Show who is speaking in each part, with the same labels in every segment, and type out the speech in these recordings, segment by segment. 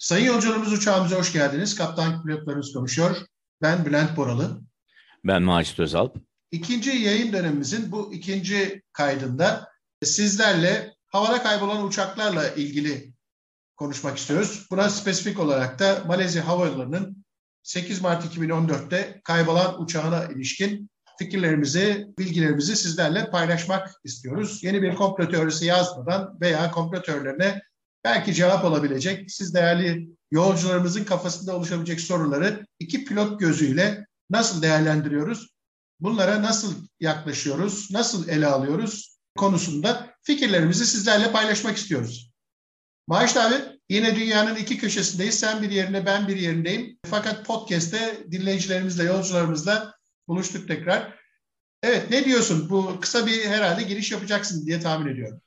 Speaker 1: Sayın yolcularımız uçağımıza hoş geldiniz. Kaptan pilotlarımız konuşuyor. Ben Bülent Boralı.
Speaker 2: Ben Macit Özalp.
Speaker 1: İkinci yayın dönemimizin bu ikinci kaydında sizlerle havada kaybolan uçaklarla ilgili konuşmak istiyoruz. Buna spesifik olarak da Malezya Havayolları'nın 8 Mart 2014'te kaybolan uçağına ilişkin fikirlerimizi, bilgilerimizi sizlerle paylaşmak istiyoruz. Yeni bir komplo teorisi yazmadan veya komplo teorilerine belki cevap olabilecek, siz değerli yolcularımızın kafasında oluşabilecek soruları iki pilot gözüyle nasıl değerlendiriyoruz, bunlara nasıl yaklaşıyoruz, nasıl ele alıyoruz konusunda fikirlerimizi sizlerle paylaşmak istiyoruz. Maaş abi, yine dünyanın iki köşesindeyiz. Sen bir yerine, ben bir yerindeyim. Fakat podcast'te dinleyicilerimizle, yolcularımızla buluştuk tekrar. Evet, ne diyorsun? Bu kısa bir herhalde giriş yapacaksın diye tahmin ediyorum.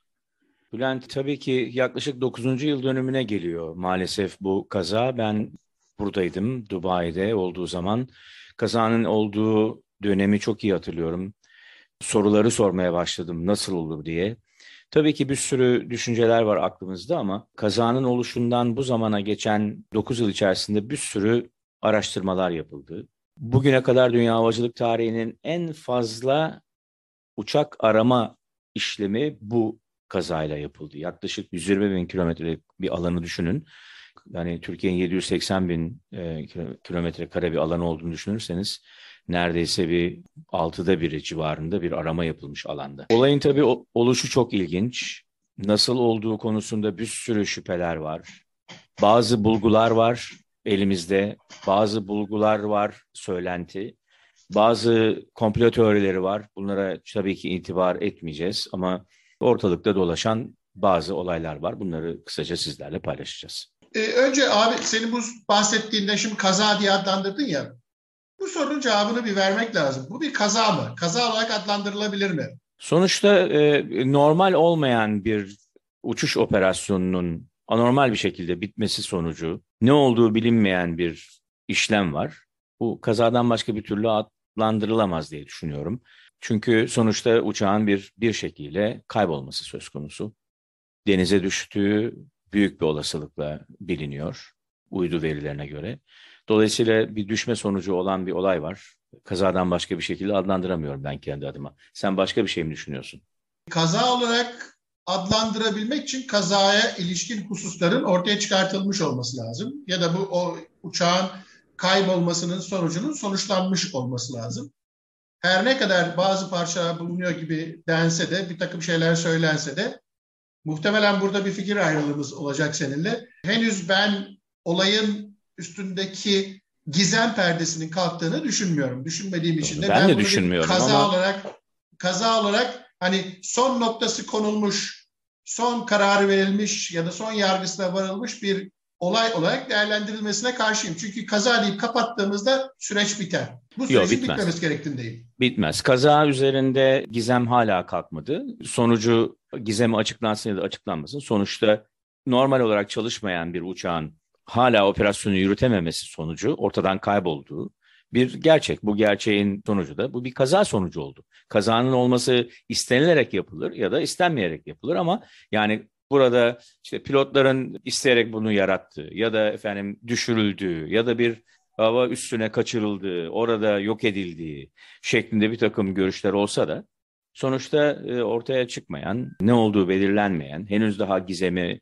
Speaker 2: Bülent tabii ki yaklaşık 9. yıl dönümüne geliyor maalesef bu kaza. Ben buradaydım Dubai'de olduğu zaman. Kazanın olduğu dönemi çok iyi hatırlıyorum. Soruları sormaya başladım nasıl olur diye. Tabii ki bir sürü düşünceler var aklımızda ama kazanın oluşundan bu zamana geçen 9 yıl içerisinde bir sürü araştırmalar yapıldı. Bugüne kadar dünya havacılık tarihinin en fazla uçak arama işlemi bu kazayla yapıldı. Yaklaşık 120 bin kilometrelik bir alanı düşünün. Yani Türkiye'nin 780 bin e, kilometre kare bir alan olduğunu düşünürseniz neredeyse bir altıda biri civarında bir arama yapılmış alanda. Olayın tabii oluşu çok ilginç. Nasıl olduğu konusunda bir sürü şüpheler var. Bazı bulgular var elimizde, bazı bulgular var söylenti. Bazı komplo teorileri var. Bunlara tabii ki itibar etmeyeceğiz ama ortalıkta dolaşan bazı olaylar var. Bunları kısaca sizlerle paylaşacağız.
Speaker 1: Ee, önce abi senin bu bahsettiğinde şimdi kaza diye adlandırdın ya. Bu sorunun cevabını bir vermek lazım. Bu bir kaza mı? Kaza olarak adlandırılabilir mi?
Speaker 2: Sonuçta e, normal olmayan bir uçuş operasyonunun anormal bir şekilde bitmesi sonucu ne olduğu bilinmeyen bir işlem var. Bu kazadan başka bir türlü adlandırılamaz diye düşünüyorum. Çünkü sonuçta uçağın bir bir şekilde kaybolması söz konusu. Denize düştüğü büyük bir olasılıkla biliniyor uydu verilerine göre. Dolayısıyla bir düşme sonucu olan bir olay var. Kazadan başka bir şekilde adlandıramıyorum ben kendi adıma. Sen başka bir şey mi düşünüyorsun?
Speaker 1: Kaza olarak adlandırabilmek için kazaya ilişkin hususların ortaya çıkartılmış olması lazım. Ya da bu o uçağın kaybolmasının sonucunun sonuçlanmış olması lazım her ne kadar bazı parçalar bulunuyor gibi dense de bir takım şeyler söylense de muhtemelen burada bir fikir ayrılığımız olacak seninle. Henüz ben olayın üstündeki gizem perdesinin kalktığını düşünmüyorum. Düşünmediğim için
Speaker 2: de ben, ben de düşünmüyorum
Speaker 1: kaza
Speaker 2: ama...
Speaker 1: olarak kaza olarak hani son noktası konulmuş, son kararı verilmiş ya da son yargısına varılmış bir olay olarak değerlendirilmesine karşıyım. Çünkü kaza deyip kapattığımızda süreç biter. Bu sürecin Yo, bitmez. bitmemesi gerektiğindeyim.
Speaker 2: Bitmez. Kaza üzerinde gizem hala kalkmadı. Sonucu gizemi açıklansın ya da açıklanmasın. Sonuçta normal olarak çalışmayan bir uçağın hala operasyonu yürütememesi sonucu ortadan kaybolduğu bir gerçek. Bu gerçeğin sonucu da bu bir kaza sonucu oldu. Kazanın olması istenilerek yapılır ya da istenmeyerek yapılır ama yani burada işte pilotların isteyerek bunu yarattığı ya da efendim düşürüldüğü ya da bir hava üstüne kaçırıldığı, orada yok edildiği şeklinde bir takım görüşler olsa da sonuçta e, ortaya çıkmayan, ne olduğu belirlenmeyen, henüz daha gizemi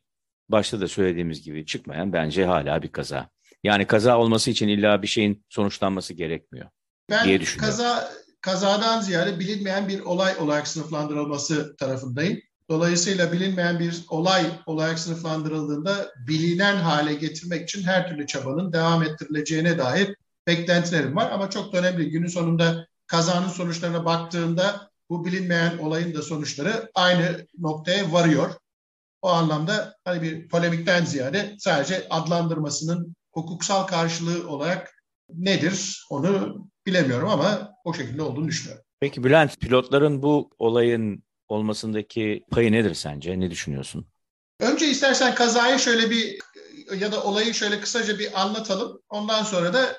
Speaker 2: başta da söylediğimiz gibi çıkmayan bence hala bir kaza. Yani kaza olması için illa bir şeyin sonuçlanması gerekmiyor ben diye düşünüyorum.
Speaker 1: Kaza, kazadan ziyade bilinmeyen bir olay olarak sınıflandırılması tarafındayım. Dolayısıyla bilinmeyen bir olay olarak sınıflandırıldığında bilinen hale getirmek için her türlü çabanın devam ettirileceğine dair beklentilerim var. Ama çok da önemli. Günün sonunda kazanın sonuçlarına baktığında bu bilinmeyen olayın da sonuçları aynı noktaya varıyor. O anlamda hani bir polemikten ziyade sadece adlandırmasının hukuksal karşılığı olarak nedir onu bilemiyorum ama o şekilde olduğunu düşünüyorum.
Speaker 2: Peki Bülent, pilotların bu olayın olmasındaki payı nedir sence? Ne düşünüyorsun?
Speaker 1: Önce istersen kazayı şöyle bir ya da olayı şöyle kısaca bir anlatalım. Ondan sonra da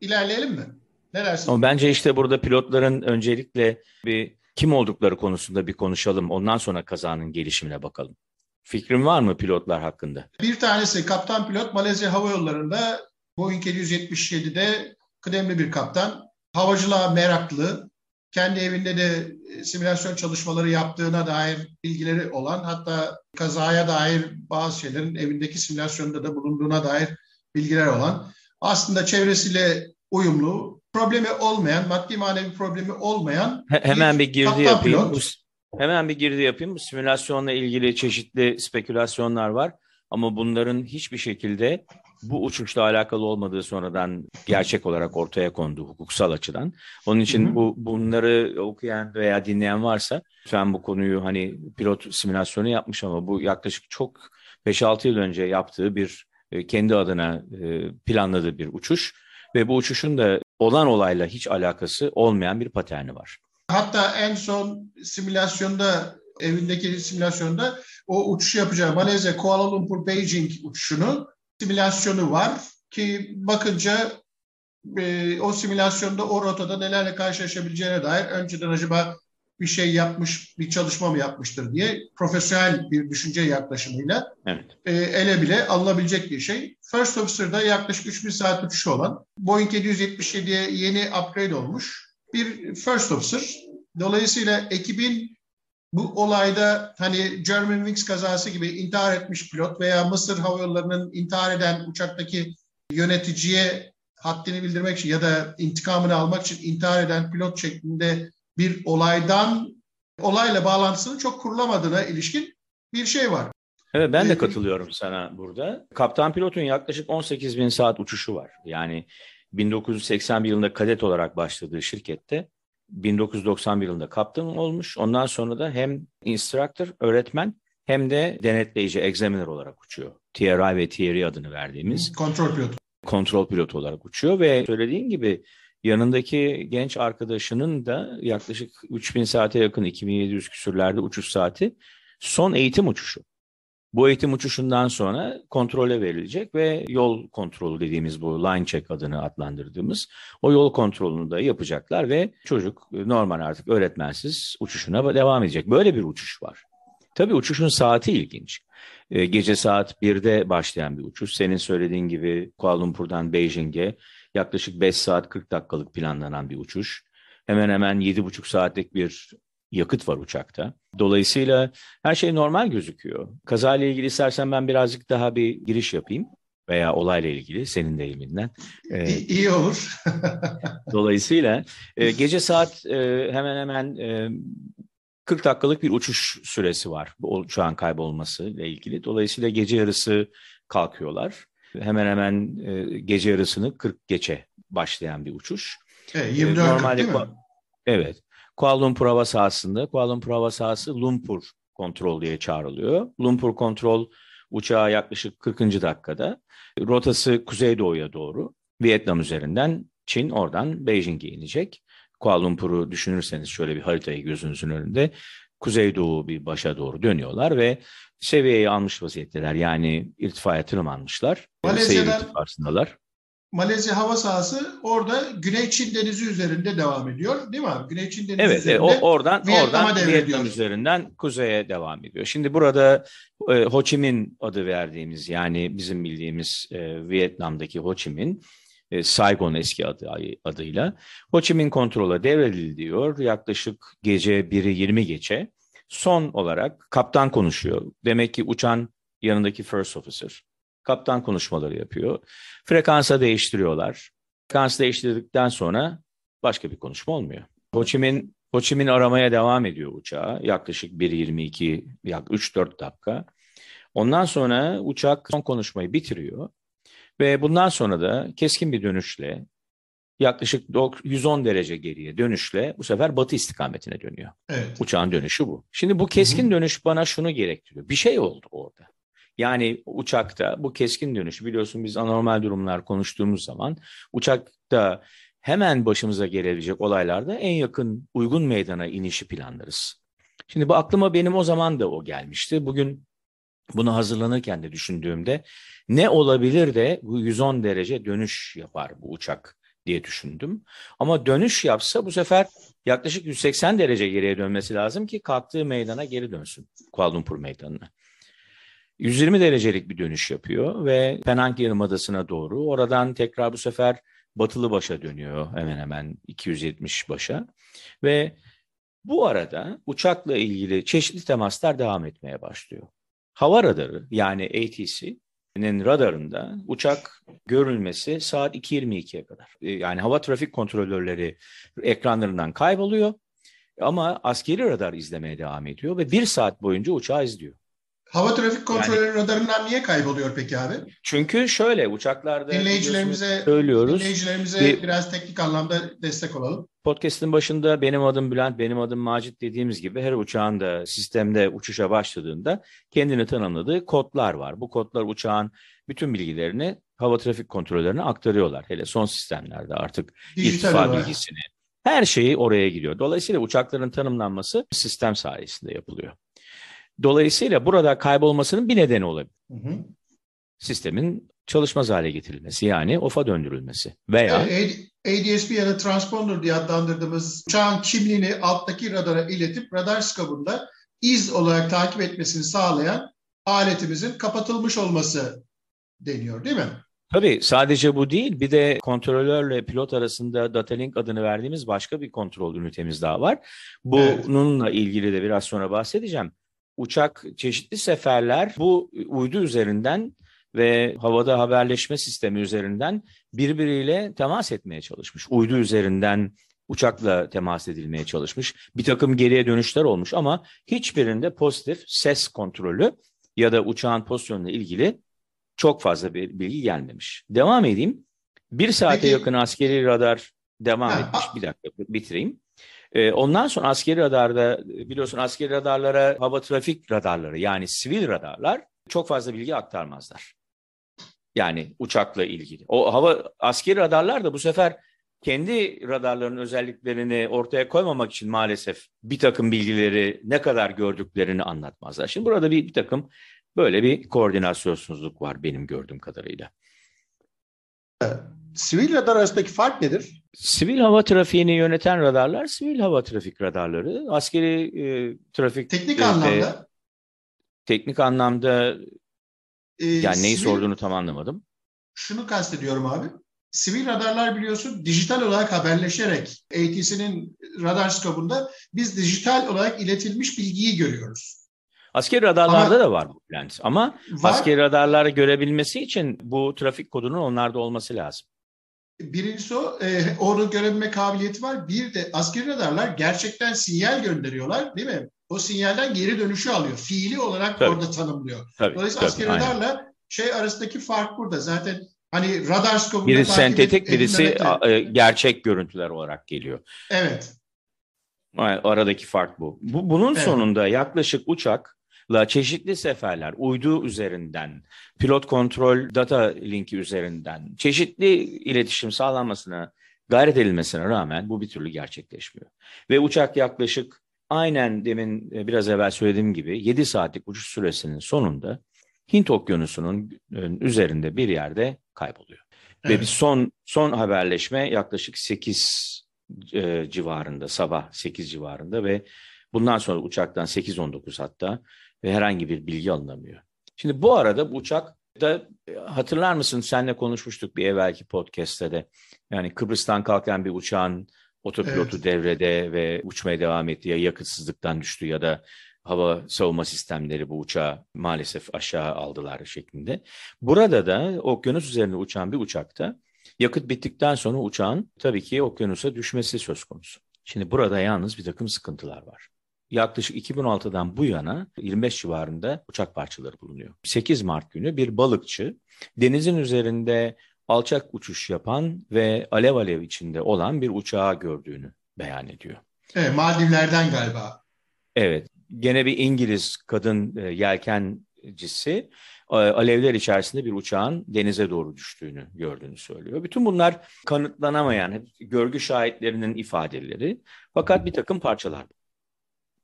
Speaker 1: ilerleyelim mi? Ne dersin?
Speaker 2: Ama bence işte burada pilotların öncelikle bir kim oldukları konusunda bir konuşalım. Ondan sonra kazanın gelişimine bakalım. Fikrin var mı pilotlar hakkında?
Speaker 1: Bir tanesi kaptan pilot Malezya Hava Yolları'nda Boeing 777'de kıdemli bir kaptan. Havacılığa meraklı, kendi evinde de e, simülasyon çalışmaları yaptığına dair bilgileri olan hatta kazaya dair bazı şeylerin evindeki simülasyonda da bulunduğuna dair bilgiler olan aslında çevresiyle uyumlu, problemi olmayan, maddi manevi problemi olmayan
Speaker 2: hemen bir, bir girdi yapayım. Bu, hemen bir girdi yapayım. Bu simülasyonla ilgili çeşitli spekülasyonlar var ama bunların hiçbir şekilde bu uçuşla alakalı olmadığı sonradan gerçek olarak ortaya kondu hukuksal açıdan. Onun için bu bunları okuyan veya dinleyen varsa lütfen bu konuyu hani pilot simülasyonu yapmış ama bu yaklaşık çok 5-6 yıl önce yaptığı bir e, kendi adına e, planladığı bir uçuş ve bu uçuşun da olan olayla hiç alakası olmayan bir paterni var.
Speaker 1: Hatta en son simülasyonda evindeki simülasyonda o uçuş yapacağı Malezya Kuala Lumpur Beijing uçuşunu simülasyonu var ki bakınca e, o simülasyonda o rotada nelerle karşılaşabileceğine dair önceden acaba bir şey yapmış, bir çalışma mı yapmıştır diye profesyonel bir düşünce yaklaşımıyla evet. e, ele bile alınabilecek bir şey. First Officer'da yaklaşık 3000 saat uçuşu olan Boeing 777'ye yeni upgrade olmuş bir First Officer. Dolayısıyla ekibin bu olayda hani Germanwings kazası gibi intihar etmiş pilot veya Mısır Hava Yolları'nın intihar eden uçaktaki yöneticiye haddini bildirmek için ya da intikamını almak için intihar eden pilot şeklinde bir olaydan olayla bağlantısını çok kurulamadığına ilişkin bir şey var.
Speaker 2: Evet ben de ee, katılıyorum sana burada. Kaptan pilotun yaklaşık 18 bin saat uçuşu var. Yani 1981 yılında kadet olarak başladığı şirkette 1991 yılında kaptan olmuş. Ondan sonra da hem instructor, öğretmen hem de denetleyici, examiner olarak uçuyor. TRI ve TRE adını verdiğimiz.
Speaker 1: Kontrol pilotu.
Speaker 2: Kontrol pilotu olarak uçuyor ve söylediğin gibi yanındaki genç arkadaşının da yaklaşık 3000 saate yakın 2700 küsürlerde uçuş saati son eğitim uçuşu. Bu eğitim uçuşundan sonra kontrole verilecek ve yol kontrolü dediğimiz bu line check adını adlandırdığımız o yol kontrolünü de yapacaklar ve çocuk normal artık öğretmensiz uçuşuna devam edecek. Böyle bir uçuş var. Tabii uçuşun saati ilginç. E, gece saat 1'de başlayan bir uçuş. Senin söylediğin gibi Kuala Lumpur'dan Beijing'e yaklaşık 5 saat 40 dakikalık planlanan bir uçuş. Hemen hemen 7,5 saatlik bir yakıt var uçakta. Dolayısıyla her şey normal gözüküyor. Kazayla ilgili istersen ben birazcık daha bir giriş yapayım veya olayla ilgili senin deyiminden.
Speaker 1: Ee, iyi olur.
Speaker 2: dolayısıyla e, gece saat e, hemen hemen e, 40 dakikalık bir uçuş süresi var bu uçağın kaybolması ile ilgili. Dolayısıyla gece yarısı kalkıyorlar. Hemen hemen e, gece yarısını 40 geçe başlayan bir uçuş.
Speaker 1: Evet, 24 e, Normalde, değil mi?
Speaker 2: Evet. Kuala Lumpur hava sahasında, Kuala Lumpur hava sahası Lumpur kontrol diye çağrılıyor. Lumpur kontrol uçağı yaklaşık 40. dakikada. Rotası kuzeydoğuya doğru. Vietnam üzerinden Çin oradan Beijing'e inecek. Kuala Lumpur'u düşünürseniz şöyle bir haritayı gözünüzün önünde kuzeydoğu bir başa doğru dönüyorlar ve seviyeyi almış vaziyetteler. Yani irtifaya tırmanmışlar. Malezya'dan.
Speaker 1: Malezya hava sahası orada Güney Çin Denizi üzerinde devam ediyor değil mi abi? Güney Çin Denizi
Speaker 2: evet,
Speaker 1: üzerinde.
Speaker 2: Evet oradan, oradan Vietnam üzerinden kuzeye devam ediyor. Şimdi burada e, Ho Chi Minh adı verdiğimiz yani bizim bildiğimiz e, Vietnam'daki Ho Chi Minh e, Saigon eski adı, adıyla Ho Chi Minh kontrola devrediliyor. Yaklaşık gece 1'i 20 geçe son olarak kaptan konuşuyor. Demek ki uçan yanındaki first officer Kaptan konuşmaları yapıyor. Frekansa değiştiriyorlar. Frekans değiştirdikten sonra başka bir konuşma olmuyor. Ho Chi Minh, Ho Chi Minh aramaya devam ediyor uçağı. Yaklaşık 1.22, yak 3-4 dakika. Ondan sonra uçak son konuşmayı bitiriyor. Ve bundan sonra da keskin bir dönüşle yaklaşık 110 derece geriye dönüşle bu sefer batı istikametine dönüyor. Evet. Uçağın dönüşü bu. Şimdi bu keskin Hı-hı. dönüş bana şunu gerektiriyor. Bir şey oldu orada. Yani uçakta bu keskin dönüş biliyorsun biz anormal durumlar konuştuğumuz zaman uçakta hemen başımıza gelebilecek olaylarda en yakın uygun meydana inişi planlarız. Şimdi bu aklıma benim o zaman da o gelmişti. Bugün bunu hazırlanırken de düşündüğümde ne olabilir de bu 110 derece dönüş yapar bu uçak diye düşündüm. Ama dönüş yapsa bu sefer yaklaşık 180 derece geriye dönmesi lazım ki kalktığı meydana geri dönsün. Kuala Lumpur meydanına. 120 derecelik bir dönüş yapıyor ve Penang Yarımadası'na doğru. Oradan tekrar bu sefer batılı başa dönüyor hemen hemen 270 başa. Ve bu arada uçakla ilgili çeşitli temaslar devam etmeye başlıyor. Hava radarı yani ATC'nin radarında uçak görülmesi saat 2.22'ye kadar. E, yani hava trafik kontrolörleri ekranlarından kayboluyor ama askeri radar izlemeye devam ediyor ve bir saat boyunca uçağı izliyor.
Speaker 1: Hava trafik kontrolü yani, radarından niye kayboluyor peki abi?
Speaker 2: Çünkü şöyle uçaklarda
Speaker 1: dinleyicilerimize söylüyoruz. Dinleyicilerimize bir, biraz teknik anlamda destek olalım.
Speaker 2: Podcast'ın başında benim adım Bülent, benim adım Macit dediğimiz gibi her uçağın da sistemde uçuşa başladığında kendini tanımladığı kodlar var. Bu kodlar uçağın bütün bilgilerini hava trafik kontrollerine aktarıyorlar. Hele son sistemlerde artık Dijital irtifa olarak. bilgisini, her şeyi oraya giriyor. Dolayısıyla uçakların tanımlanması sistem sayesinde yapılıyor. Dolayısıyla burada kaybolmasının bir nedeni olabilir. Hı hı. Sistemin çalışmaz hale getirilmesi yani OF'a döndürülmesi veya...
Speaker 1: ADSB ya da transponder diye adlandırdığımız uçağın kimliğini alttaki radara iletip radar skabında iz olarak takip etmesini sağlayan aletimizin kapatılmış olması deniyor değil mi?
Speaker 2: Tabii sadece bu değil bir de kontrolörle pilot arasında data link adını verdiğimiz başka bir kontrol ünitemiz daha var. Bununla evet. ilgili de biraz sonra bahsedeceğim uçak çeşitli seferler bu uydu üzerinden ve havada haberleşme sistemi üzerinden birbiriyle temas etmeye çalışmış. Uydu üzerinden uçakla temas edilmeye çalışmış. Bir takım geriye dönüşler olmuş ama hiçbirinde pozitif ses kontrolü ya da uçağın pozisyonuyla ilgili çok fazla bir bilgi gelmemiş. Devam edeyim. Bir saate Peki. yakın askeri radar devam ha, etmiş. Bir dakika bitireyim. Ee, ondan sonra askeri radarda biliyorsun askeri radarlara hava trafik radarları yani sivil radarlar çok fazla bilgi aktarmazlar. Yani uçakla ilgili. O hava askeri radarlar da bu sefer kendi radarların özelliklerini ortaya koymamak için maalesef bir takım bilgileri ne kadar gördüklerini anlatmazlar. Şimdi burada bir, bir takım böyle bir koordinasyonsuzluk var benim gördüğüm kadarıyla.
Speaker 1: Sivil radar arasındaki fark nedir?
Speaker 2: Sivil hava trafiğini yöneten radarlar sivil hava trafik radarları. Askeri e, trafik...
Speaker 1: Teknik e, anlamda?
Speaker 2: Teknik anlamda e, yani neyi sivil, sorduğunu tam anlamadım.
Speaker 1: Şunu kastediyorum abi. Sivil radarlar biliyorsun dijital olarak haberleşerek ATC'nin radar skobunda biz dijital olarak iletilmiş bilgiyi görüyoruz.
Speaker 2: Askeri radarlarda ama, da var bu lens ama var. askeri radarları görebilmesi için bu trafik kodunun onlarda olması lazım.
Speaker 1: Birincisi o, e, onu görebilme kabiliyeti var. Bir de askeri radarlar gerçekten sinyal gönderiyorlar değil mi? O sinyalden geri dönüşü alıyor. Fiili olarak tabii. orada tanımlıyor. Tabii, Dolayısıyla tabii, askeri aynen. radarla şey arasındaki fark burada. Zaten hani radar skobunda
Speaker 2: Biri sentetik, birisi e, gerçek görüntüler olarak geliyor.
Speaker 1: Evet.
Speaker 2: Aradaki fark bu. bu bunun evet. sonunda yaklaşık uçak la çeşitli seferler uydu üzerinden, pilot kontrol data linki üzerinden çeşitli iletişim sağlanmasına gayret edilmesine rağmen bu bir türlü gerçekleşmiyor. Ve uçak yaklaşık aynen demin e, biraz evvel söylediğim gibi 7 saatlik uçuş süresinin sonunda Hint Okyanusu'nun e, üzerinde bir yerde kayboluyor. Evet. Ve bir son son haberleşme yaklaşık 8 e, civarında, sabah 8 civarında ve bundan sonra uçaktan 8-19 hatta ve herhangi bir bilgi alınamıyor. Şimdi bu arada bu uçak da e, hatırlar mısın senle konuşmuştuk bir evvelki podcast'te de. Yani Kıbrıs'tan kalkan bir uçağın otopilotu evet. devrede ve uçmaya devam etti ya yakıtsızlıktan düştü ya da hava savunma sistemleri bu uçağı maalesef aşağı aldılar şeklinde. Burada da okyanus üzerinde uçan bir uçakta yakıt bittikten sonra uçağın tabii ki okyanusa düşmesi söz konusu. Şimdi burada yalnız bir takım sıkıntılar var yaklaşık 2016'dan bu yana 25 civarında uçak parçaları bulunuyor. 8 Mart günü bir balıkçı denizin üzerinde alçak uçuş yapan ve alev alev içinde olan bir uçağı gördüğünü beyan ediyor.
Speaker 1: Evet, Maldivler'den galiba.
Speaker 2: Evet, gene bir İngiliz kadın e, yelkencisi e, alevler içerisinde bir uçağın denize doğru düştüğünü gördüğünü söylüyor. Bütün bunlar kanıtlanamayan görgü şahitlerinin ifadeleri fakat bir takım parçalar.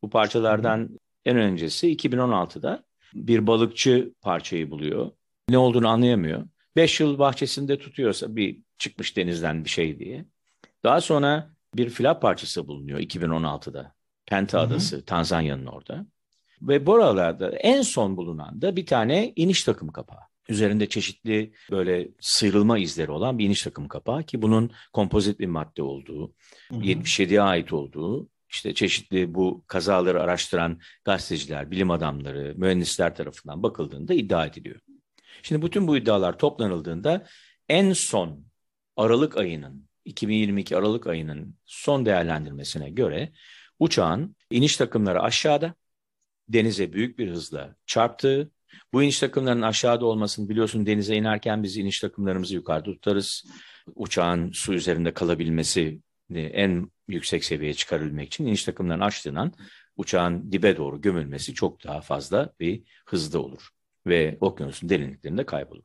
Speaker 2: Bu parçalardan en öncesi 2016'da bir balıkçı parçayı buluyor. Ne olduğunu anlayamıyor. Beş yıl bahçesinde tutuyorsa bir çıkmış denizden bir şey diye. Daha sonra bir flap parçası bulunuyor 2016'da. Penta Adası, Tanzanya'nın orada. Ve buralarda en son bulunan da bir tane iniş takım kapağı. Üzerinde çeşitli böyle sıyrılma izleri olan bir iniş takım kapağı ki bunun kompozit bir madde olduğu, 77'ye ait olduğu, işte çeşitli bu kazaları araştıran gazeteciler, bilim adamları, mühendisler tarafından bakıldığında iddia ediliyor. Şimdi bütün bu iddialar toplanıldığında en son Aralık ayının 2022 Aralık ayının son değerlendirmesine göre uçağın iniş takımları aşağıda, denize büyük bir hızla çarptığı, bu iniş takımlarının aşağıda olmasını biliyorsun denize inerken biz iniş takımlarımızı yukarıda tutarız. Uçağın su üzerinde kalabilmesi en yüksek seviyeye çıkarılmak için iniş takımlarını açtığından uçağın dibe doğru gömülmesi çok daha fazla bir hızda olur ve okyanusun derinliklerinde kaybolur.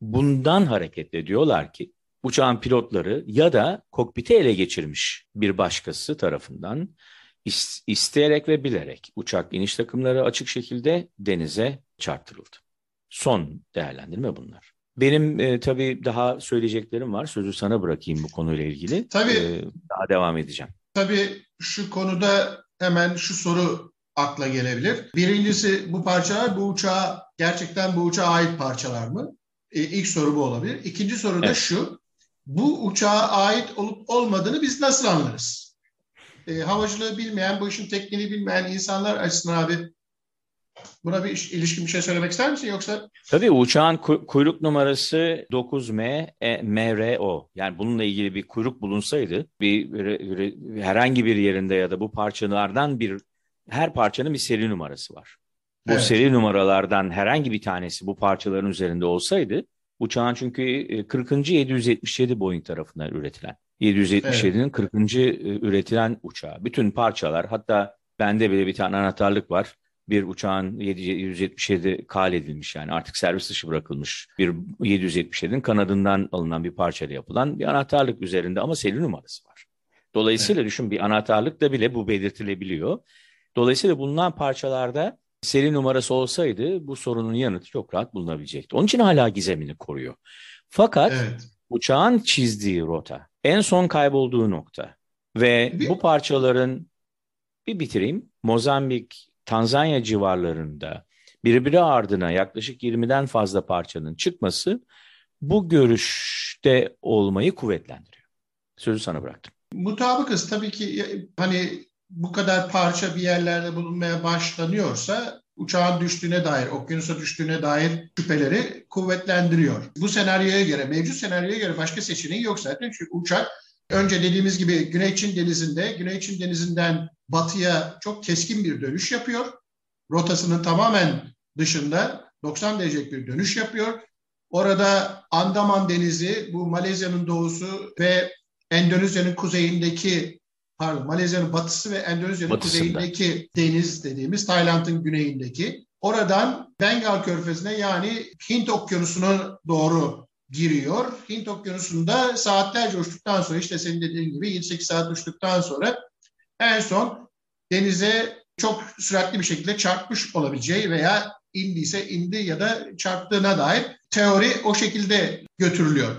Speaker 2: Bundan hareketle diyorlar ki uçağın pilotları ya da kokpiti ele geçirmiş bir başkası tarafından isteyerek ve bilerek uçak iniş takımları açık şekilde denize çarptırıldı. Son değerlendirme bunlar. Benim e, tabii daha söyleyeceklerim var. Sözü sana bırakayım bu konuyla ilgili.
Speaker 1: Tabii. E,
Speaker 2: daha devam edeceğim.
Speaker 1: Tabii şu konuda hemen şu soru akla gelebilir. Birincisi bu parçalar bu uçağa gerçekten bu uçağa ait parçalar mı? E, ilk soru bu olabilir. İkinci soru da evet. şu. Bu uçağa ait olup olmadığını biz nasıl anlarız? E, havacılığı bilmeyen, bu işin tekniğini bilmeyen insanlar açısından abi buna bir ilişkin bir şey söylemek ister misin yoksa?
Speaker 2: Tabii uçağın kuyruk numarası 9M e, MRO. Yani bununla ilgili bir kuyruk bulunsaydı bir herhangi bir yerinde ya da bu parçalardan bir her parçanın bir seri numarası var. Bu evet. seri numaralardan herhangi bir tanesi bu parçaların üzerinde olsaydı uçağın çünkü 40. E, 777 Boeing tarafından üretilen 777'nin evet. 40. E, üretilen uçağı. Bütün parçalar hatta bende bile bir tane anahtarlık var. Bir uçağın 777 kal edilmiş yani artık servis dışı bırakılmış bir 777'nin kanadından alınan bir parçayla yapılan bir anahtarlık üzerinde ama seri numarası var. Dolayısıyla evet. düşün bir anahtarlıkta bile bu belirtilebiliyor. Dolayısıyla bulunan parçalarda seri numarası olsaydı bu sorunun yanıtı çok rahat bulunabilecekti. Onun için hala gizemini koruyor. Fakat evet. uçağın çizdiği rota en son kaybolduğu nokta ve bu parçaların bir bitireyim. Mozambik, Tanzanya civarlarında birbiri ardına yaklaşık 20'den fazla parçanın çıkması bu görüşte olmayı kuvvetlendiriyor. Sözü sana bıraktım.
Speaker 1: Mutabıkız tabii ki hani bu kadar parça bir yerlerde bulunmaya başlanıyorsa uçağın düştüğüne dair, okyanusa düştüğüne dair şüpheleri kuvvetlendiriyor. Bu senaryoya göre, mevcut senaryoya göre başka seçeneği yok zaten. Çünkü uçak önce dediğimiz gibi Güney Çin Denizi'nde, Güney Çin Denizi'nden batıya çok keskin bir dönüş yapıyor. Rotasının tamamen dışında 90 derecelik bir dönüş yapıyor. Orada Andaman Denizi, bu Malezya'nın doğusu ve Endonezya'nın kuzeyindeki pardon Malezya'nın batısı ve Endonezya'nın kuzeyindeki deniz dediğimiz Tayland'ın güneyindeki oradan Bengal Körfezi'ne yani Hint Okyanusu'na doğru giriyor. Hint Okyanusu'nda saatlerce uçtuktan sonra işte senin dediğin gibi 7-8 saat uçtuktan sonra en son denize çok süratli bir şekilde çarpmış olabileceği veya indiyse indi ya da çarptığına dair teori o şekilde götürülüyor.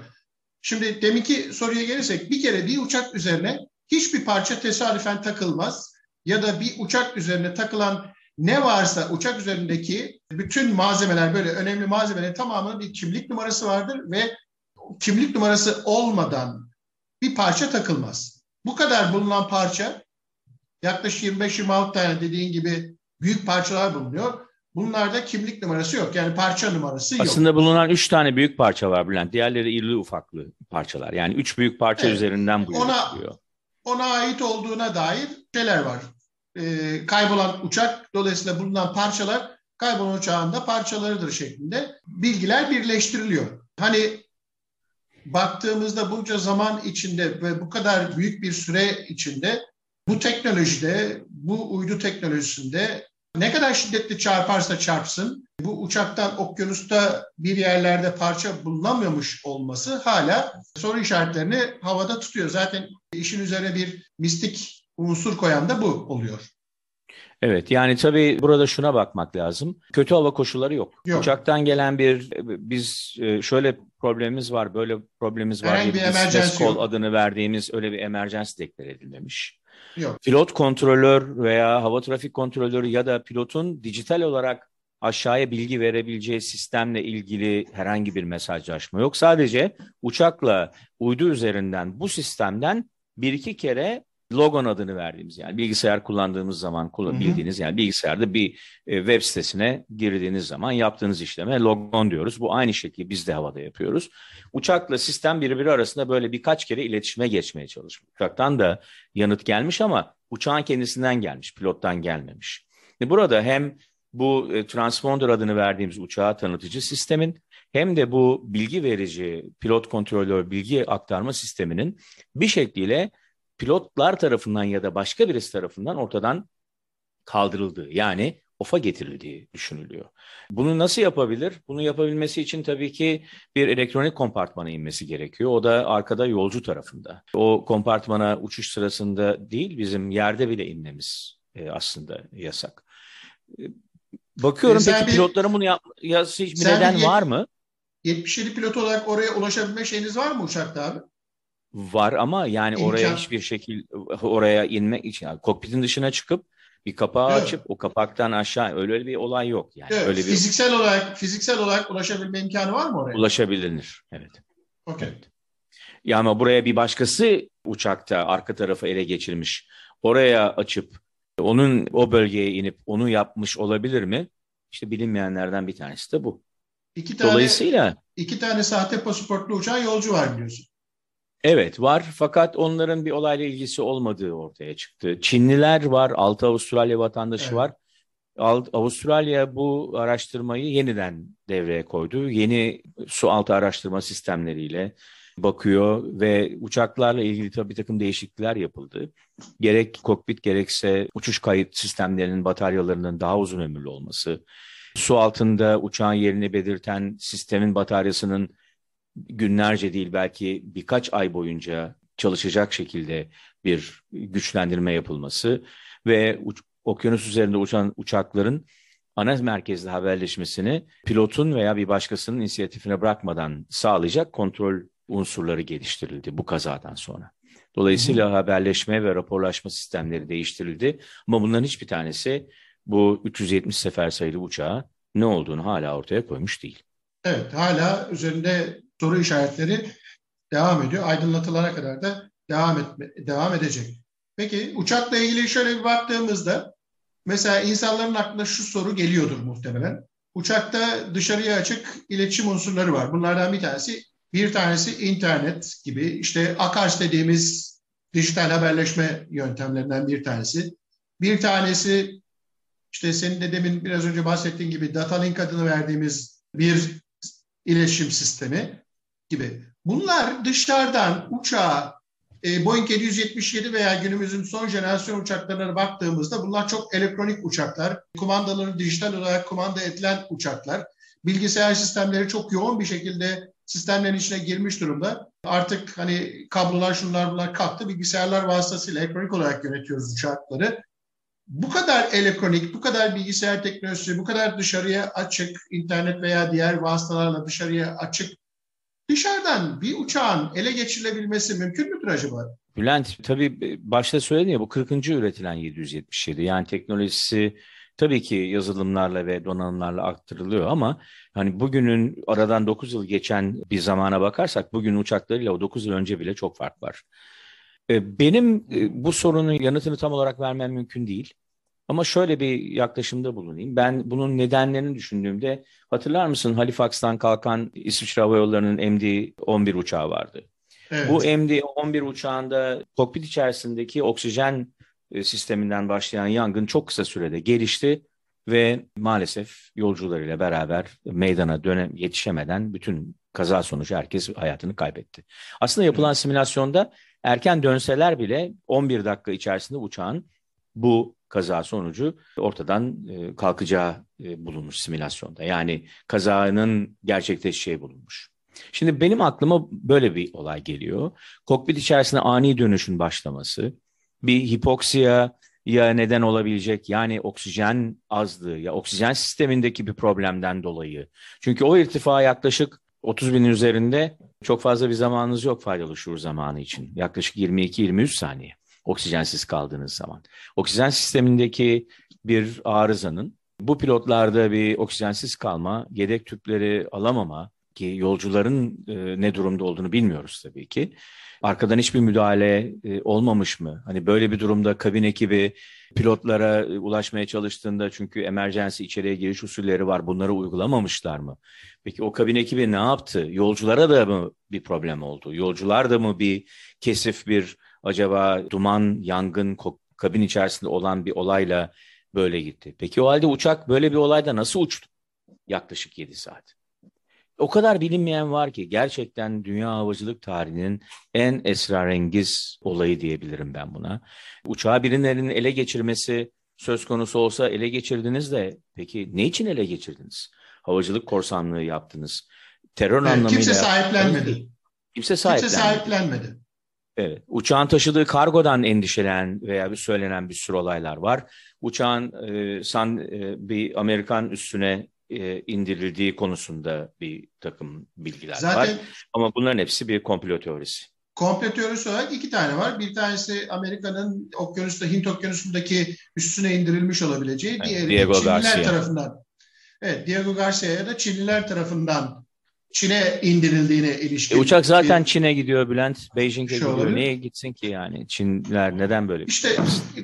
Speaker 1: Şimdi deminki soruya gelirsek bir kere bir uçak üzerine hiçbir parça tesadüfen takılmaz ya da bir uçak üzerine takılan ne varsa uçak üzerindeki bütün malzemeler böyle önemli malzemelerin tamamının bir kimlik numarası vardır ve kimlik numarası olmadan bir parça takılmaz. Bu kadar bulunan parça yaklaşık 25-26 tane dediğin gibi büyük parçalar bulunuyor. Bunlarda kimlik numarası yok. Yani parça numarası
Speaker 2: yok. Aslında bulunan üç tane büyük parça var Bülent. Diğerleri irili ufaklı parçalar. Yani üç büyük parça evet. üzerinden bu
Speaker 1: ona, ona ait olduğuna dair şeyler var. E, kaybolan uçak dolayısıyla bulunan parçalar kaybolan uçağın da parçalarıdır şeklinde bilgiler birleştiriliyor. Hani baktığımızda bunca zaman içinde ve bu kadar büyük bir süre içinde bu teknolojide, bu uydu teknolojisinde ne kadar şiddetli çarparsa çarpsın bu uçaktan okyanusta bir yerlerde parça bulunamıyormuş olması hala soru işaretlerini havada tutuyor. Zaten işin üzerine bir mistik unsur koyan da bu oluyor.
Speaker 2: Evet yani tabii burada şuna bakmak lazım. Kötü hava koşulları yok. yok. Uçaktan gelen bir biz e, şöyle problemimiz var, böyle problemimiz var.
Speaker 1: Herhangi bir emergency
Speaker 2: call adını verdiğimiz öyle bir emergency deklar edilmemiş. Yok. Pilot kontrolör veya hava trafik kontrolörü ya da pilotun dijital olarak aşağıya bilgi verebileceği sistemle ilgili herhangi bir mesajlaşma yok. Sadece uçakla uydu üzerinden bu sistemden bir iki kere logon adını verdiğimiz yani bilgisayar kullandığımız zaman bildiğiniz yani bilgisayarda bir e, web sitesine girdiğiniz zaman yaptığınız işleme logon diyoruz. Bu aynı şekilde biz de havada yapıyoruz. Uçakla sistem birbiri arasında böyle birkaç kere iletişime geçmeye çalışmış. Uçaktan da yanıt gelmiş ama uçağın kendisinden gelmiş, pilottan gelmemiş. Burada hem bu e, transponder adını verdiğimiz uçağa tanıtıcı sistemin hem de bu bilgi verici pilot kontrolör bilgi aktarma sisteminin bir şekliyle pilotlar tarafından ya da başka birisi tarafından ortadan kaldırıldığı yani ofa getirildiği düşünülüyor. Bunu nasıl yapabilir? Bunu yapabilmesi için tabii ki bir elektronik kompartmana inmesi gerekiyor. O da arkada yolcu tarafında. O kompartmana uçuş sırasında değil bizim yerde bile inmemiz e, aslında yasak. E, bakıyorum e peki bir, pilotların bunu yapması hiç bir neden bir var mı?
Speaker 1: 77 pilot olarak oraya ulaşabilme şeyiniz var mı uçakta abi?
Speaker 2: Var ama yani İmkan. oraya hiçbir şekilde oraya inmek için yani kokpitin dışına çıkıp bir kapağı evet. açıp o kapaktan aşağı öyle bir olay yok yani.
Speaker 1: Evet.
Speaker 2: Öyle bir
Speaker 1: fiziksel olarak fiziksel olarak ulaşabilme imkanı var mı oraya?
Speaker 2: Ulaşabilir. Evet.
Speaker 1: Okey. Evet.
Speaker 2: Ya ama buraya bir başkası uçakta arka tarafı ele geçirmiş. Oraya açıp onun o bölgeye inip onu yapmış olabilir mi? İşte bilinmeyenlerden bir tanesi de bu.
Speaker 1: İki tane, Dolayısıyla iki tane sahte pasaportlu uçağın yolcu var biliyorsun.
Speaker 2: Evet var fakat onların bir olayla ilgisi olmadığı ortaya çıktı. Çinliler var, altı Avustralya vatandaşı evet. var. Avustralya bu araştırmayı yeniden devreye koydu. Yeni su altı araştırma sistemleriyle bakıyor ve uçaklarla ilgili tabii bir takım değişiklikler yapıldı. Gerek kokpit gerekse uçuş kayıt sistemlerinin bataryalarının daha uzun ömürlü olması, su altında uçağın yerini belirten sistemin bataryasının günlerce değil belki birkaç ay boyunca çalışacak şekilde bir güçlendirme yapılması ve uç, okyanus üzerinde uçan uçakların ana merkezde haberleşmesini pilotun veya bir başkasının inisiyatifine bırakmadan sağlayacak kontrol unsurları geliştirildi bu kazadan sonra. Dolayısıyla Hı. haberleşme ve raporlaşma sistemleri değiştirildi ama bunların hiçbir tanesi bu 370 sefer sayılı uçağa ne olduğunu hala ortaya koymuş değil.
Speaker 1: Evet, hala üzerinde soru işaretleri devam ediyor. Aydınlatılana kadar da devam etme, devam edecek. Peki uçakla ilgili şöyle bir baktığımızda mesela insanların aklına şu soru geliyordur muhtemelen. Uçakta dışarıya açık iletişim unsurları var. Bunlardan bir tanesi bir tanesi internet gibi işte AKARS dediğimiz dijital haberleşme yöntemlerinden bir tanesi. Bir tanesi işte senin de demin biraz önce bahsettiğin gibi data link adını verdiğimiz bir iletişim sistemi gibi. Bunlar dışarıdan uçağa e, Boeing 777 veya günümüzün son jenerasyon uçaklarına baktığımızda bunlar çok elektronik uçaklar. Kumandaları dijital olarak kumanda edilen uçaklar. Bilgisayar sistemleri çok yoğun bir şekilde sistemlerin içine girmiş durumda. Artık hani kablolar şunlar bunlar kalktı. Bilgisayarlar vasıtasıyla elektronik olarak yönetiyoruz uçakları. Bu kadar elektronik, bu kadar bilgisayar teknolojisi, bu kadar dışarıya açık, internet veya diğer vasıtalarla dışarıya açık Dışarıdan bir uçağın ele geçirilebilmesi mümkün müdür acaba?
Speaker 2: Bülent tabii başta söyledin ya bu 40. üretilen 777 yani teknolojisi tabii ki yazılımlarla ve donanımlarla aktarılıyor ama hani bugünün aradan 9 yıl geçen bir zamana bakarsak bugün uçaklarıyla o 9 yıl önce bile çok fark var. Ee, benim e, bu sorunun yanıtını tam olarak vermem mümkün değil. Ama şöyle bir yaklaşımda bulunayım. Ben bunun nedenlerini düşündüğümde hatırlar mısın Halifax'tan kalkan İsviçre Hava Yolları'nın MD-11 uçağı vardı. Evet. Bu MD-11 uçağında kokpit içerisindeki oksijen e, sisteminden başlayan yangın çok kısa sürede gelişti ve maalesef yolcularıyla beraber meydana dönem yetişemeden bütün kaza sonucu herkes hayatını kaybetti. Aslında yapılan simülasyonda erken dönseler bile 11 dakika içerisinde uçağın bu kaza sonucu ortadan e, kalkacağı e, bulunmuş simülasyonda. Yani kazanın gerçekleşeceği bulunmuş. Şimdi benim aklıma böyle bir olay geliyor. Kokpit içerisinde ani dönüşün başlaması, bir hipoksiya ya neden olabilecek yani oksijen azlığı ya oksijen sistemindeki bir problemden dolayı. Çünkü o irtifa yaklaşık 30 binin üzerinde çok fazla bir zamanınız yok faydalı şuur zamanı için. Yaklaşık 22-23 saniye. Oksijensiz kaldığınız zaman. Oksijen sistemindeki bir arızanın bu pilotlarda bir oksijensiz kalma, yedek tüpleri alamama ki yolcuların e, ne durumda olduğunu bilmiyoruz tabii ki. Arkadan hiçbir müdahale e, olmamış mı? Hani böyle bir durumda kabin ekibi pilotlara ulaşmaya çalıştığında çünkü emergency içeriye giriş usulleri var. Bunları uygulamamışlar mı? Peki o kabin ekibi ne yaptı? Yolculara da mı bir problem oldu? Yolcular da mı bir kesif bir acaba duman, yangın, kabin içerisinde olan bir olayla böyle gitti? Peki o halde uçak böyle bir olayda nasıl uçtu? Yaklaşık 7 saat. O kadar bilinmeyen var ki gerçekten dünya havacılık tarihinin en esrarengiz olayı diyebilirim ben buna. Uçağı birilerinin ele geçirmesi söz konusu olsa ele geçirdiniz de peki ne için ele geçirdiniz? Havacılık korsanlığı yaptınız. Terör evet, anlamıyla...
Speaker 1: Kimse sahiplenmedi.
Speaker 2: Kimse sahiplenmedi.
Speaker 1: Kimse sahiplenmedi.
Speaker 2: Evet. Uçağın taşıdığı kargodan endişelen veya bir söylenen bir sürü olaylar var. Uçağın e, san, e, bir Amerikan üstüne e, indirildiği konusunda bir takım bilgiler Zaten, var. Ama bunların hepsi bir komplo teorisi.
Speaker 1: Komplo teorisi olarak iki tane var. Bir tanesi Amerika'nın okyanusta, Hint okyanusundaki üstüne indirilmiş olabileceği. Evet, diğeri Diego Çinliler Garcia. tarafından. Evet, Diego Garcia ya da Çinliler tarafından Çin'e indirildiğine ilişkin.
Speaker 2: E, uçak zaten bir... Çin'e gidiyor Bülent. Beijing'e gidiyor. Olabilir. Niye gitsin ki yani? Çinler neden böyle?
Speaker 1: İşte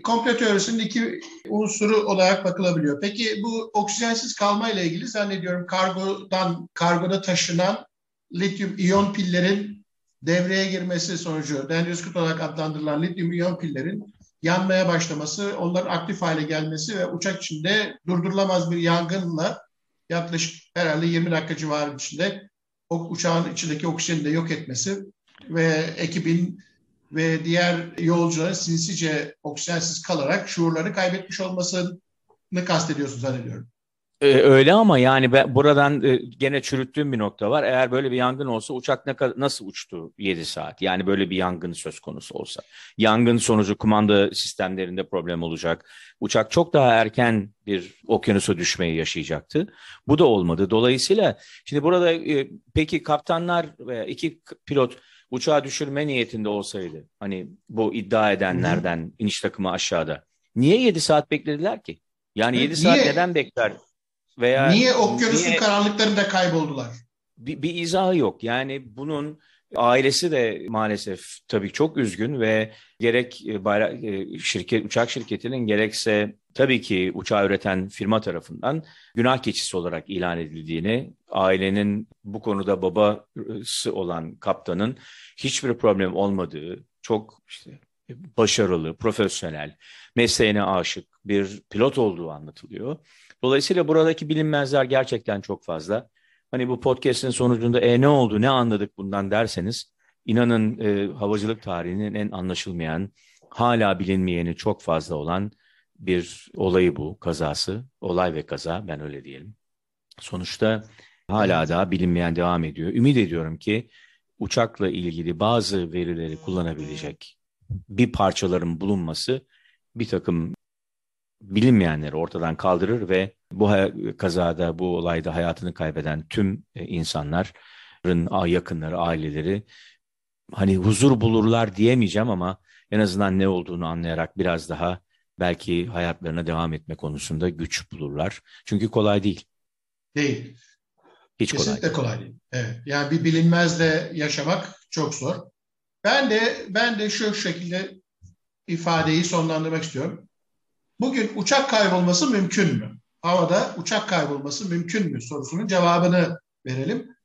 Speaker 1: komplo teorisinin iki unsuru olarak bakılabiliyor. Peki bu oksijensiz kalma ile ilgili zannediyorum kargodan kargoda taşınan lityum iyon pillerin devreye girmesi sonucu dendriskut olarak adlandırılan lityum iyon pillerin yanmaya başlaması, onların aktif hale gelmesi ve uçak içinde durdurulamaz bir yangınla yaklaşık herhalde 20 dakika civarı içinde o uçağın içindeki oksijeni de yok etmesi ve ekibin ve diğer yolcuların sinsice oksijensiz kalarak şuurları kaybetmiş olmasını kastediyorsun zannediyorum.
Speaker 2: Ee, öyle ama yani ben buradan e, gene çürüttüğüm bir nokta var. Eğer böyle bir yangın olsa uçak ne nasıl uçtu 7 saat? Yani böyle bir yangın söz konusu olsa. Yangın sonucu kumanda sistemlerinde problem olacak. Uçak çok daha erken bir okyanusa düşmeyi yaşayacaktı. Bu da olmadı. Dolayısıyla şimdi burada e, peki kaptanlar veya iki pilot uçağı düşürme niyetinde olsaydı hani bu iddia edenlerden iniş takımı aşağıda. Niye 7 saat beklediler ki? Yani 7 saat neden bekler?
Speaker 1: Veya niye okyanusun niye, karanlıklarında kayboldular?
Speaker 2: Bir, bir izahı yok. Yani bunun ailesi de maalesef tabii çok üzgün ve gerek e, bayrak, e, şirket uçak şirketinin gerekse tabii ki uçağı üreten firma tarafından günah keçisi olarak ilan edildiğini, ailenin bu konuda babası olan kaptanın hiçbir problem olmadığı, çok işte başarılı, profesyonel, mesleğine aşık bir pilot olduğu anlatılıyor. Dolayısıyla buradaki bilinmezler gerçekten çok fazla. Hani bu podcast'in sonucunda e ne oldu, ne anladık bundan derseniz inanın e, havacılık tarihinin en anlaşılmayan, hala bilinmeyeni çok fazla olan bir olayı bu, kazası. Olay ve kaza, ben öyle diyelim. Sonuçta hala daha bilinmeyen devam ediyor. Ümit ediyorum ki uçakla ilgili bazı verileri kullanabilecek bir parçaların bulunması bir takım bilinmeyenleri ortadan kaldırır ve bu kazada, bu olayda hayatını kaybeden tüm e, insanların yakınları, aileleri hani huzur bulurlar diyemeyeceğim ama en azından ne olduğunu anlayarak biraz daha belki hayatlarına devam etme konusunda güç bulurlar. Çünkü kolay değil.
Speaker 1: Değil.
Speaker 2: Hiç
Speaker 1: Kesinlikle kolay değil. kolay değil. Evet. Yani bir bilinmezle yaşamak çok zor. Ben de ben de şu şekilde ifadeyi sonlandırmak istiyorum. Bugün uçak kaybolması mümkün mü? Havada uçak kaybolması mümkün mü sorusunun cevabını verelim.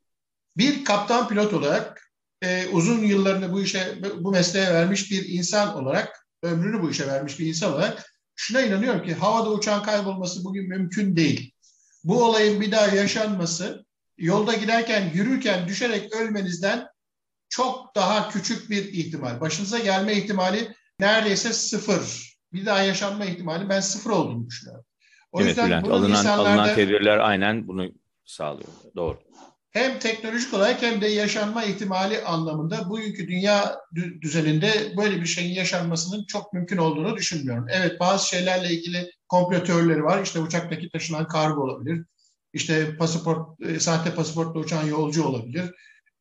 Speaker 1: Bir kaptan pilot olarak e, uzun yıllarını bu işe bu mesleğe vermiş bir insan olarak ömrünü bu işe vermiş bir insan olarak şuna inanıyorum ki havada uçağın kaybolması bugün mümkün değil. Bu olayın bir daha yaşanması yolda giderken yürürken düşerek ölmenizden çok daha küçük bir ihtimal. Başınıza gelme ihtimali neredeyse sıfır. Bir daha yaşanma ihtimali ben sıfır olduğunu düşünüyorum.
Speaker 2: O evet yüzden Bülent, alınan, insanlarda, alınan tedbirler aynen bunu sağlıyor. Doğru.
Speaker 1: Hem teknolojik olarak hem de yaşanma ihtimali anlamında bugünkü dünya düzeninde böyle bir şeyin yaşanmasının çok mümkün olduğunu düşünmüyorum. Evet bazı şeylerle ilgili komplo teorileri var. İşte uçaktaki taşınan kargo olabilir. İşte pasaport, e, sahte pasaportla uçan yolcu olabilir.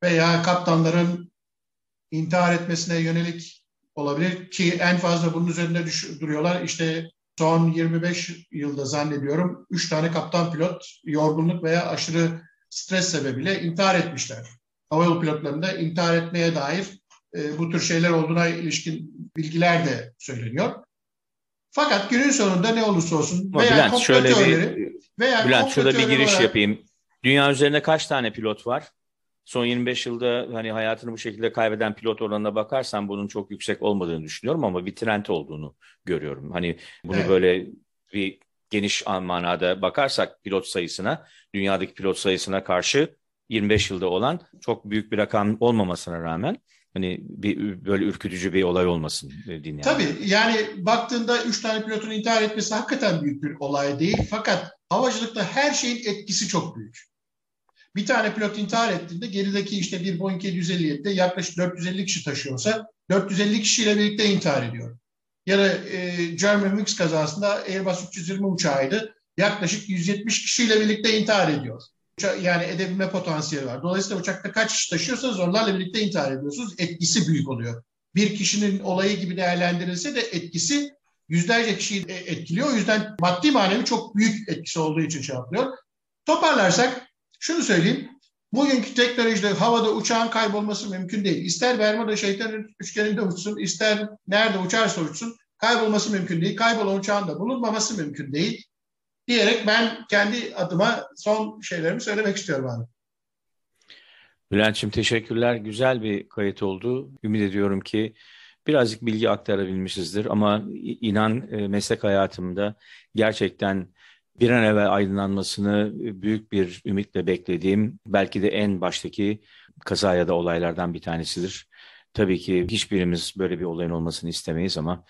Speaker 1: Veya kaptanların intihar etmesine yönelik olabilir ki en fazla bunun üzerinde düş- duruyorlar. İşte son 25 yılda zannediyorum 3 tane kaptan pilot yorgunluk veya aşırı stres sebebiyle intihar etmişler. Havayolu pilotlarında intihar etmeye dair e, bu tür şeyler olduğuna ilişkin bilgiler de söyleniyor. Fakat günün sonunda ne olursa olsun veya
Speaker 2: Bülent şöyle bir
Speaker 1: veya
Speaker 2: Bülent şurada bir giriş
Speaker 1: olarak-
Speaker 2: yapayım. Dünya üzerinde kaç tane pilot var? Son 25 yılda hani hayatını bu şekilde kaybeden pilot oranına bakarsan bunun çok yüksek olmadığını düşünüyorum ama bir trend olduğunu görüyorum. Hani bunu
Speaker 1: Evet.
Speaker 2: böyle bir geniş manada bakarsak pilot sayısına, dünyadaki pilot sayısına karşı 25 yılda olan çok büyük bir rakam olmamasına rağmen hani bir böyle ürkütücü bir olay olmasın e, dinleyen.
Speaker 1: Tabii yani baktığında üç tane pilotun intihar etmesi hakikaten büyük bir olay değil. Fakat havacılıkta her şeyin etkisi çok büyük. Bir tane pilot intihar ettiğinde gerideki işte bir Boeing 757'de yaklaşık 450 kişi taşıyorsa 450 kişiyle birlikte intihar ediyor. Ya da e, German Wings kazasında Airbus 320 uçağıydı. Yaklaşık 170 kişiyle birlikte intihar ediyor. Uça- Yani edebilme potansiyeli var. Dolayısıyla uçakta kaç kişi taşıyorsanız onlarla birlikte intihar ediyorsunuz. Etkisi büyük oluyor. Bir kişinin olayı gibi değerlendirilse de etkisi yüzlerce kişiyi e, etkiliyor. O yüzden maddi manevi çok büyük etkisi olduğu için şey yapıyor. Toparlarsak şunu söyleyeyim. Bugünkü teknolojide havada uçağın kaybolması mümkün değil. İster Bermuda şeytanın üçgeninde uçsun, ister nerede uçarsa uçsun kaybolması mümkün değil. Kaybolan uçağın da bulunmaması mümkün değil. Diyerek ben kendi adıma son şeylerimi söylemek istiyorum abi.
Speaker 2: Bülent'ciğim teşekkürler. Güzel bir kayıt oldu. Ümit ediyorum ki birazcık bilgi aktarabilmişizdir ama inan e, meslek hayatımda gerçekten bir an evvel aydınlanmasını büyük bir ümitle beklediğim belki de en baştaki kaza ya da olaylardan bir tanesidir. Tabii ki hiçbirimiz böyle bir olayın olmasını istemeyiz ama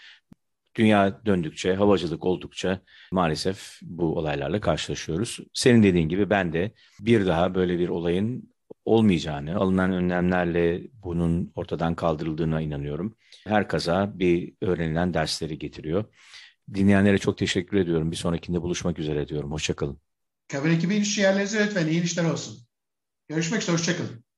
Speaker 2: dünya döndükçe, havacılık oldukça maalesef bu olaylarla karşılaşıyoruz. Senin dediğin gibi ben de bir daha böyle bir olayın olmayacağını, alınan önlemlerle bunun ortadan kaldırıldığına inanıyorum. Her kaza bir öğrenilen dersleri getiriyor. Dinleyenlere çok teşekkür ediyorum. Bir sonrakinde buluşmak üzere diyorum. Hoşçakalın.
Speaker 1: Kabin ekibi iniş yerlerinize lütfen iyi inişler olsun. Görüşmek üzere, hoşçakalın.